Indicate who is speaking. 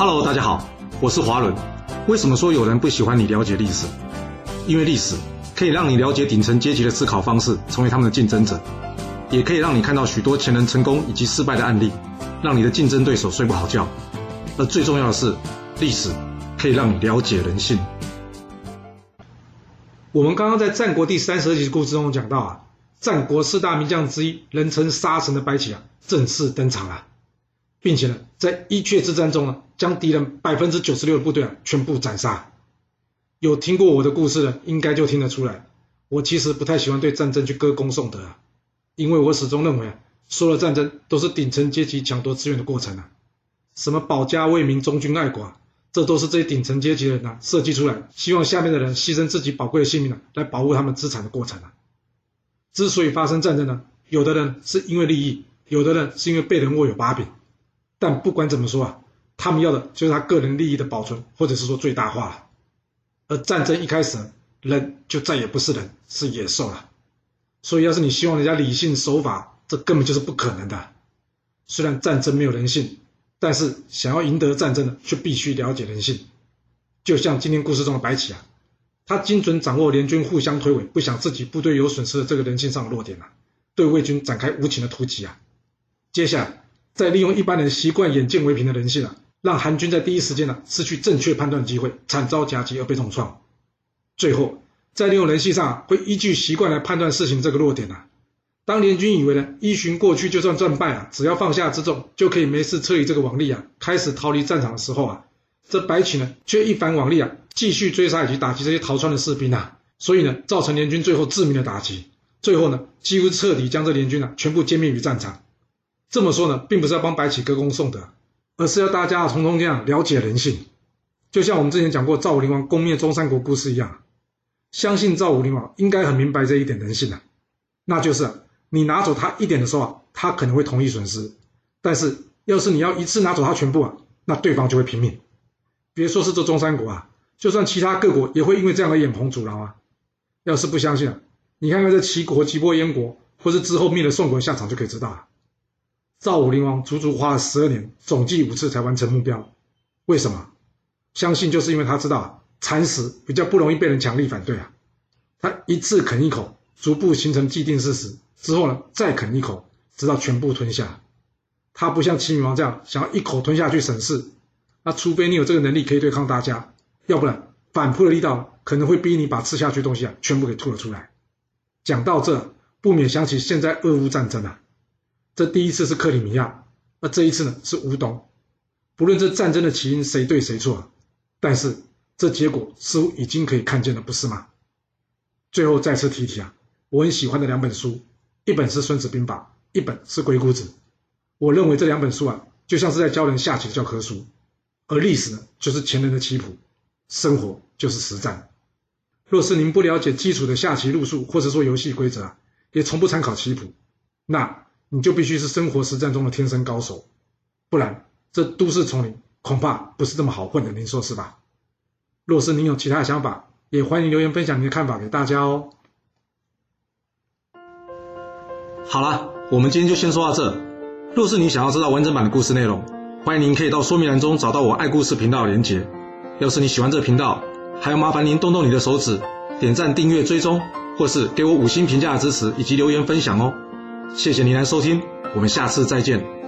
Speaker 1: Hello，大家好，我是华伦。为什么说有人不喜欢你了解历史？因为历史可以让你了解顶层阶级的思考方式，成为他们的竞争者，也可以让你看到许多前人成功以及失败的案例，让你的竞争对手睡不好觉。而最重要的是，历史可以让你了解人性。
Speaker 2: 我们刚刚在战国第三十二集故事中讲到啊，战国四大名将之一，人称沙神的白起啊，正式登场了，并且呢，在伊阙之战中呢，将敌人百分之九十六的部队啊全部斩杀。有听过我的故事的，应该就听得出来，我其实不太喜欢对战争去歌功颂德啊，因为我始终认为啊，所有战争都是顶层阶级抢夺资源的过程啊，什么保家卫民、忠君爱国。这都是这些顶层阶级的人呐设计出来，希望下面的人牺牲自己宝贵的性命啊，来保护他们资产的过程啊。之所以发生战争呢，有的人是因为利益，有的人是因为被人握有把柄。但不管怎么说啊，他们要的就是他个人利益的保存，或者是说最大化了。而战争一开始，人就再也不是人，是野兽了。所以，要是你希望人家理性守法，这根本就是不可能的。虽然战争没有人性。但是想要赢得战争呢，却必须了解人性。就像今天故事中的白起啊，他精准掌握联军互相推诿，不想自己部队有损失的这个人性上的弱点啊，对魏军展开无情的突击啊。接下来再利用一般人习惯眼见为凭的人性啊，让韩军在第一时间呢失去正确判断机会，惨遭夹击而被重创。最后再利用人性上会依据习惯来判断事情这个弱点啊。当联军以为呢，依循过去就算战败啊，只要放下辎重就可以没事撤离这个王力啊，开始逃离战场的时候啊，这白起呢却一反往例啊，继续追杀以及打击这些逃窜的士兵啊，所以呢，造成联军最后致命的打击，最后呢，几乎彻底将这联军啊全部歼灭于战场。这么说呢，并不是要帮白起歌功颂德，而是要大家从中这样了解人性，就像我们之前讲过赵武灵王攻灭中山国故事一样，相信赵武灵王应该很明白这一点人性啊，那就是。你拿走他一点的时候啊，他可能会同意损失；但是要是你要一次拿走他全部啊，那对方就会拼命。别说是这中山国啊，就算其他各国也会因为这样而眼红阻挠啊。要是不相信啊，你看看这齐国齐波燕国，或是之后灭了宋国的下场就可以知道了。赵武灵王足足花了十二年，总计五次才完成目标。为什么？相信就是因为他知道，蚕食比较不容易被人强力反对啊。他一次啃一口，逐步形成既定事实。之后呢，再啃一口，直到全部吞下。他不像齐闵王这样想要一口吞下去省事，那除非你有这个能力可以对抗大家，要不然反扑的力道可能会逼你把吃下去的东西啊全部给吐了出来。讲到这，不免想起现在俄乌战争啊，这第一次是克里米亚，而这一次呢是乌东。不论这战争的起因谁对谁错，但是这结果似乎已经可以看见了，不是吗？最后再次提提啊，我很喜欢的两本书。一本是《孙子兵法》，一本是《鬼谷子》。我认为这两本书啊，就像是在教人下棋的教科书，而历史呢，就是前人的棋谱，生活就是实战。若是您不了解基础的下棋路数，或者说游戏规则啊，也从不参考棋谱，那你就必须是生活实战中的天生高手，不然这都市丛林恐怕不是这么好混的。您说是吧？若是您有其他的想法，也欢迎留言分享您的看法给大家哦。
Speaker 1: 好了，我们今天就先说到这。若是你想要知道完整版的故事内容，欢迎您可以到说明栏中找到我爱故事频道的连结。要是你喜欢这个频道，还要麻烦您动动你的手指，点赞、订阅、追踪，或是给我五星评价的支持以及留言分享哦。谢谢您来收听，我们下次再见。